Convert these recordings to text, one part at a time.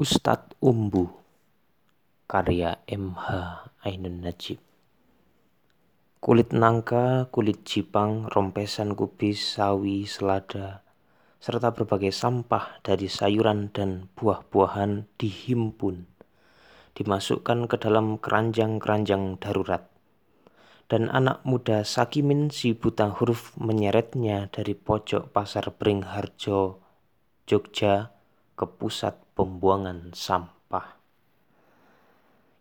Ustadz Umbu Karya MH Ainun Najib Kulit nangka, kulit jipang, rompesan kubis, sawi, selada, serta berbagai sampah dari sayuran dan buah-buahan dihimpun, dimasukkan ke dalam keranjang-keranjang darurat. Dan anak muda Sakimin si buta huruf menyeretnya dari pojok pasar Bringharjo, Jogja, ke pusat pembuangan sampah.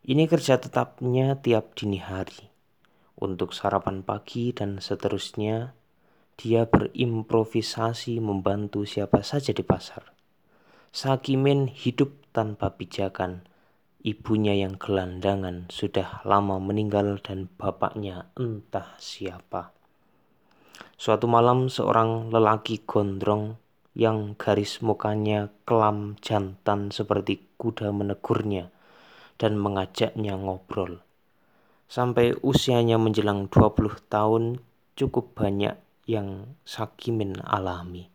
Ini kerja tetapnya tiap dini hari. Untuk sarapan pagi dan seterusnya, dia berimprovisasi membantu siapa saja di pasar. Sakimin hidup tanpa pijakan. Ibunya yang gelandangan sudah lama meninggal dan bapaknya entah siapa. Suatu malam seorang lelaki gondrong yang garis mukanya kelam jantan seperti kuda menegurnya dan mengajaknya ngobrol. Sampai usianya menjelang 20 tahun cukup banyak yang Sakimin alami.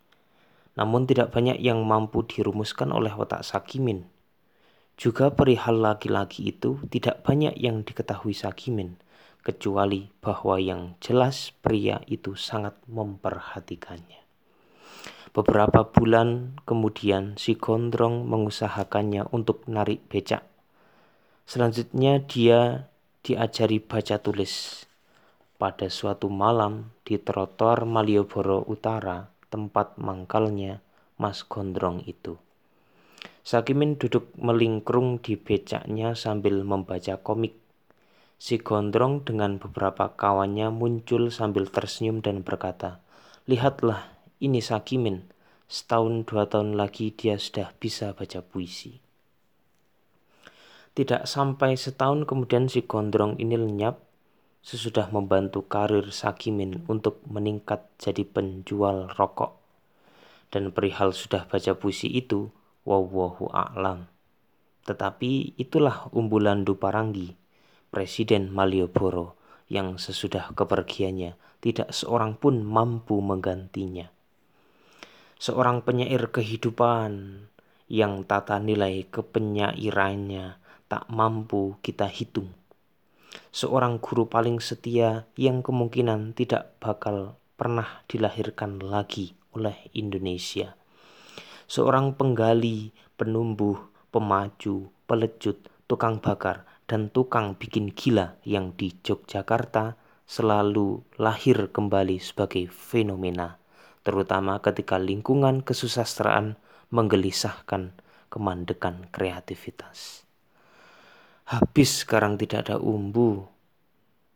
Namun tidak banyak yang mampu dirumuskan oleh otak Sakimin. Juga perihal laki-laki itu tidak banyak yang diketahui Sakimin, kecuali bahwa yang jelas pria itu sangat memperhatikannya. Beberapa bulan kemudian si gondrong mengusahakannya untuk narik becak. Selanjutnya dia diajari baca tulis. Pada suatu malam di trotoar Malioboro Utara, tempat mangkalnya Mas Gondrong itu. Sakimin duduk melingkrung di becaknya sambil membaca komik. Si Gondrong dengan beberapa kawannya muncul sambil tersenyum dan berkata, Lihatlah, ini Sakimin. Setahun dua tahun lagi dia sudah bisa baca puisi. Tidak sampai setahun kemudian si gondrong ini lenyap sesudah membantu karir Sakimin untuk meningkat jadi penjual rokok. Dan perihal sudah baca puisi itu, wawahu a'lam. Tetapi itulah umbulan Duparangi, Presiden Malioboro, yang sesudah kepergiannya tidak seorang pun mampu menggantinya seorang penyair kehidupan yang tata nilai kepenyairannya tak mampu kita hitung. Seorang guru paling setia yang kemungkinan tidak bakal pernah dilahirkan lagi oleh Indonesia. Seorang penggali, penumbuh, pemaju, pelecut, tukang bakar, dan tukang bikin gila yang di Yogyakarta selalu lahir kembali sebagai fenomena terutama ketika lingkungan kesusastraan menggelisahkan kemandekan kreativitas. Habis sekarang tidak ada umbu,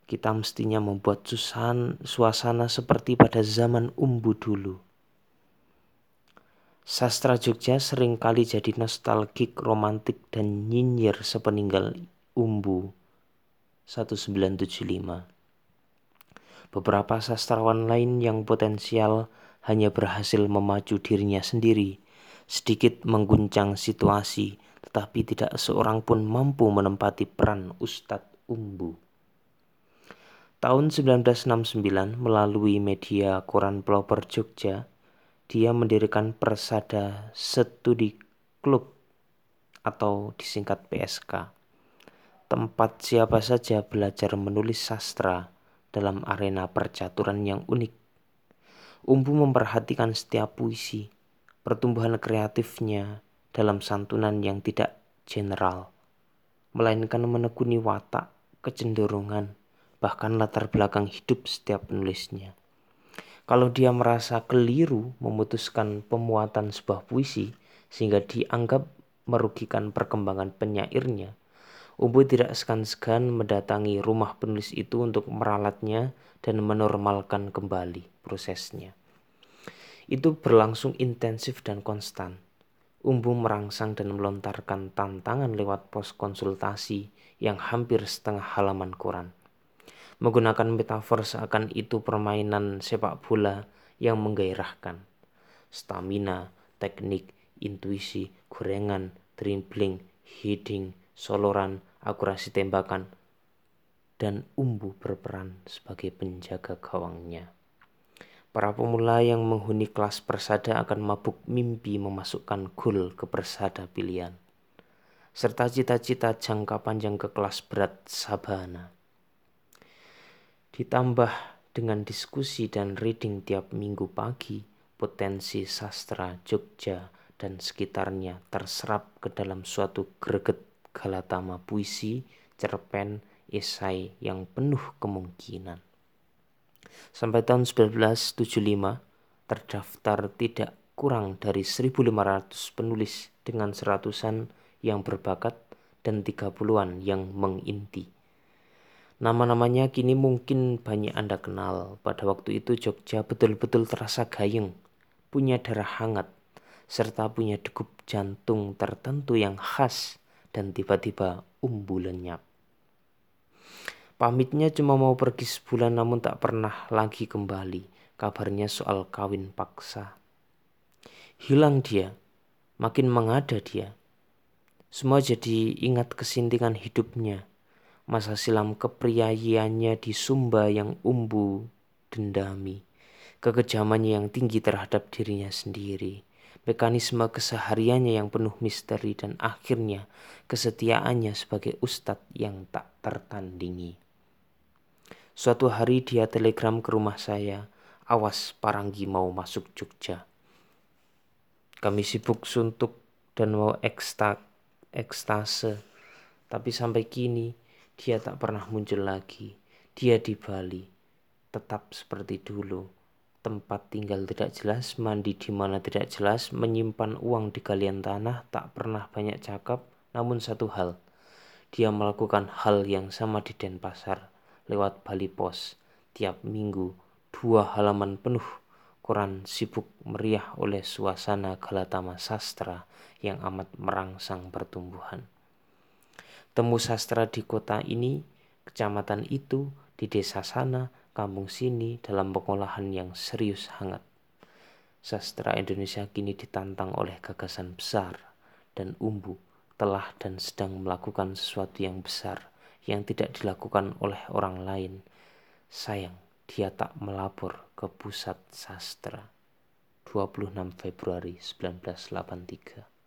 kita mestinya membuat susan, suasana seperti pada zaman umbu dulu. Sastra Jogja sering kali jadi nostalgik, romantik, dan nyinyir sepeninggal umbu 1975. Beberapa sastrawan lain yang potensial hanya berhasil memacu dirinya sendiri, sedikit mengguncang situasi, tetapi tidak seorang pun mampu menempati peran Ustadz Umbu. Tahun 1969 melalui media Koran Pelopor Jogja, dia mendirikan Persada Studi Club atau disingkat PSK. Tempat siapa saja belajar menulis sastra dalam arena percaturan yang unik Umbu memperhatikan setiap puisi, pertumbuhan kreatifnya dalam santunan yang tidak general, melainkan menekuni watak, kecenderungan, bahkan latar belakang hidup setiap penulisnya. Kalau dia merasa keliru memutuskan pemuatan sebuah puisi sehingga dianggap merugikan perkembangan penyairnya, Umbu tidak segan-segan mendatangi rumah penulis itu untuk meralatnya dan menormalkan kembali prosesnya. Itu berlangsung intensif dan konstan. Umbu merangsang dan melontarkan tantangan lewat pos konsultasi yang hampir setengah halaman koran. Menggunakan metafor seakan itu permainan sepak bola yang menggairahkan. Stamina, teknik, intuisi, gorengan, dribbling, heading, soloran, akurasi tembakan, dan umbu berperan sebagai penjaga gawangnya. Para pemula yang menghuni kelas persada akan mabuk mimpi memasukkan gol ke persada pilihan. serta cita-cita jangka panjang ke kelas berat Sabana. Ditambah dengan diskusi dan reading tiap minggu pagi, potensi sastra Jogja dan sekitarnya terserap ke dalam suatu greget galatama puisi, cerpen, esai yang penuh kemungkinan. Sampai tahun 1975, terdaftar tidak kurang dari 1.500 penulis dengan seratusan yang berbakat dan 30-an yang menginti. Nama-namanya kini mungkin banyak Anda kenal. Pada waktu itu Jogja betul-betul terasa gayeng, punya darah hangat, serta punya degup jantung tertentu yang khas dan tiba-tiba umbu lenyap. Pamitnya cuma mau pergi sebulan namun tak pernah lagi kembali. Kabarnya soal kawin paksa. Hilang dia, makin mengada dia. Semua jadi ingat kesintingan hidupnya. Masa silam kepriayiannya di Sumba yang umbu dendami. Kekejamannya yang tinggi terhadap dirinya sendiri mekanisme kesehariannya yang penuh misteri dan akhirnya kesetiaannya sebagai ustadz yang tak tertandingi. Suatu hari dia telegram ke rumah saya, awas Paranggi mau masuk Jogja. Kami sibuk suntuk dan mau ekstak, ekstase, tapi sampai kini dia tak pernah muncul lagi. Dia di Bali, tetap seperti dulu. Tempat tinggal tidak jelas, mandi di mana tidak jelas, menyimpan uang di galian tanah, tak pernah banyak cakap, namun satu hal, dia melakukan hal yang sama di Denpasar lewat Bali Pos tiap minggu dua halaman penuh koran sibuk meriah oleh suasana Galatama sastra yang amat merangsang pertumbuhan. Temu sastra di kota ini, kecamatan itu, di desa sana, kampung sini dalam pengolahan yang serius hangat. Sastra Indonesia kini ditantang oleh gagasan besar dan umbu telah dan sedang melakukan sesuatu yang besar yang tidak dilakukan oleh orang lain. Sayang, dia tak melapor ke pusat sastra. 26 Februari 1983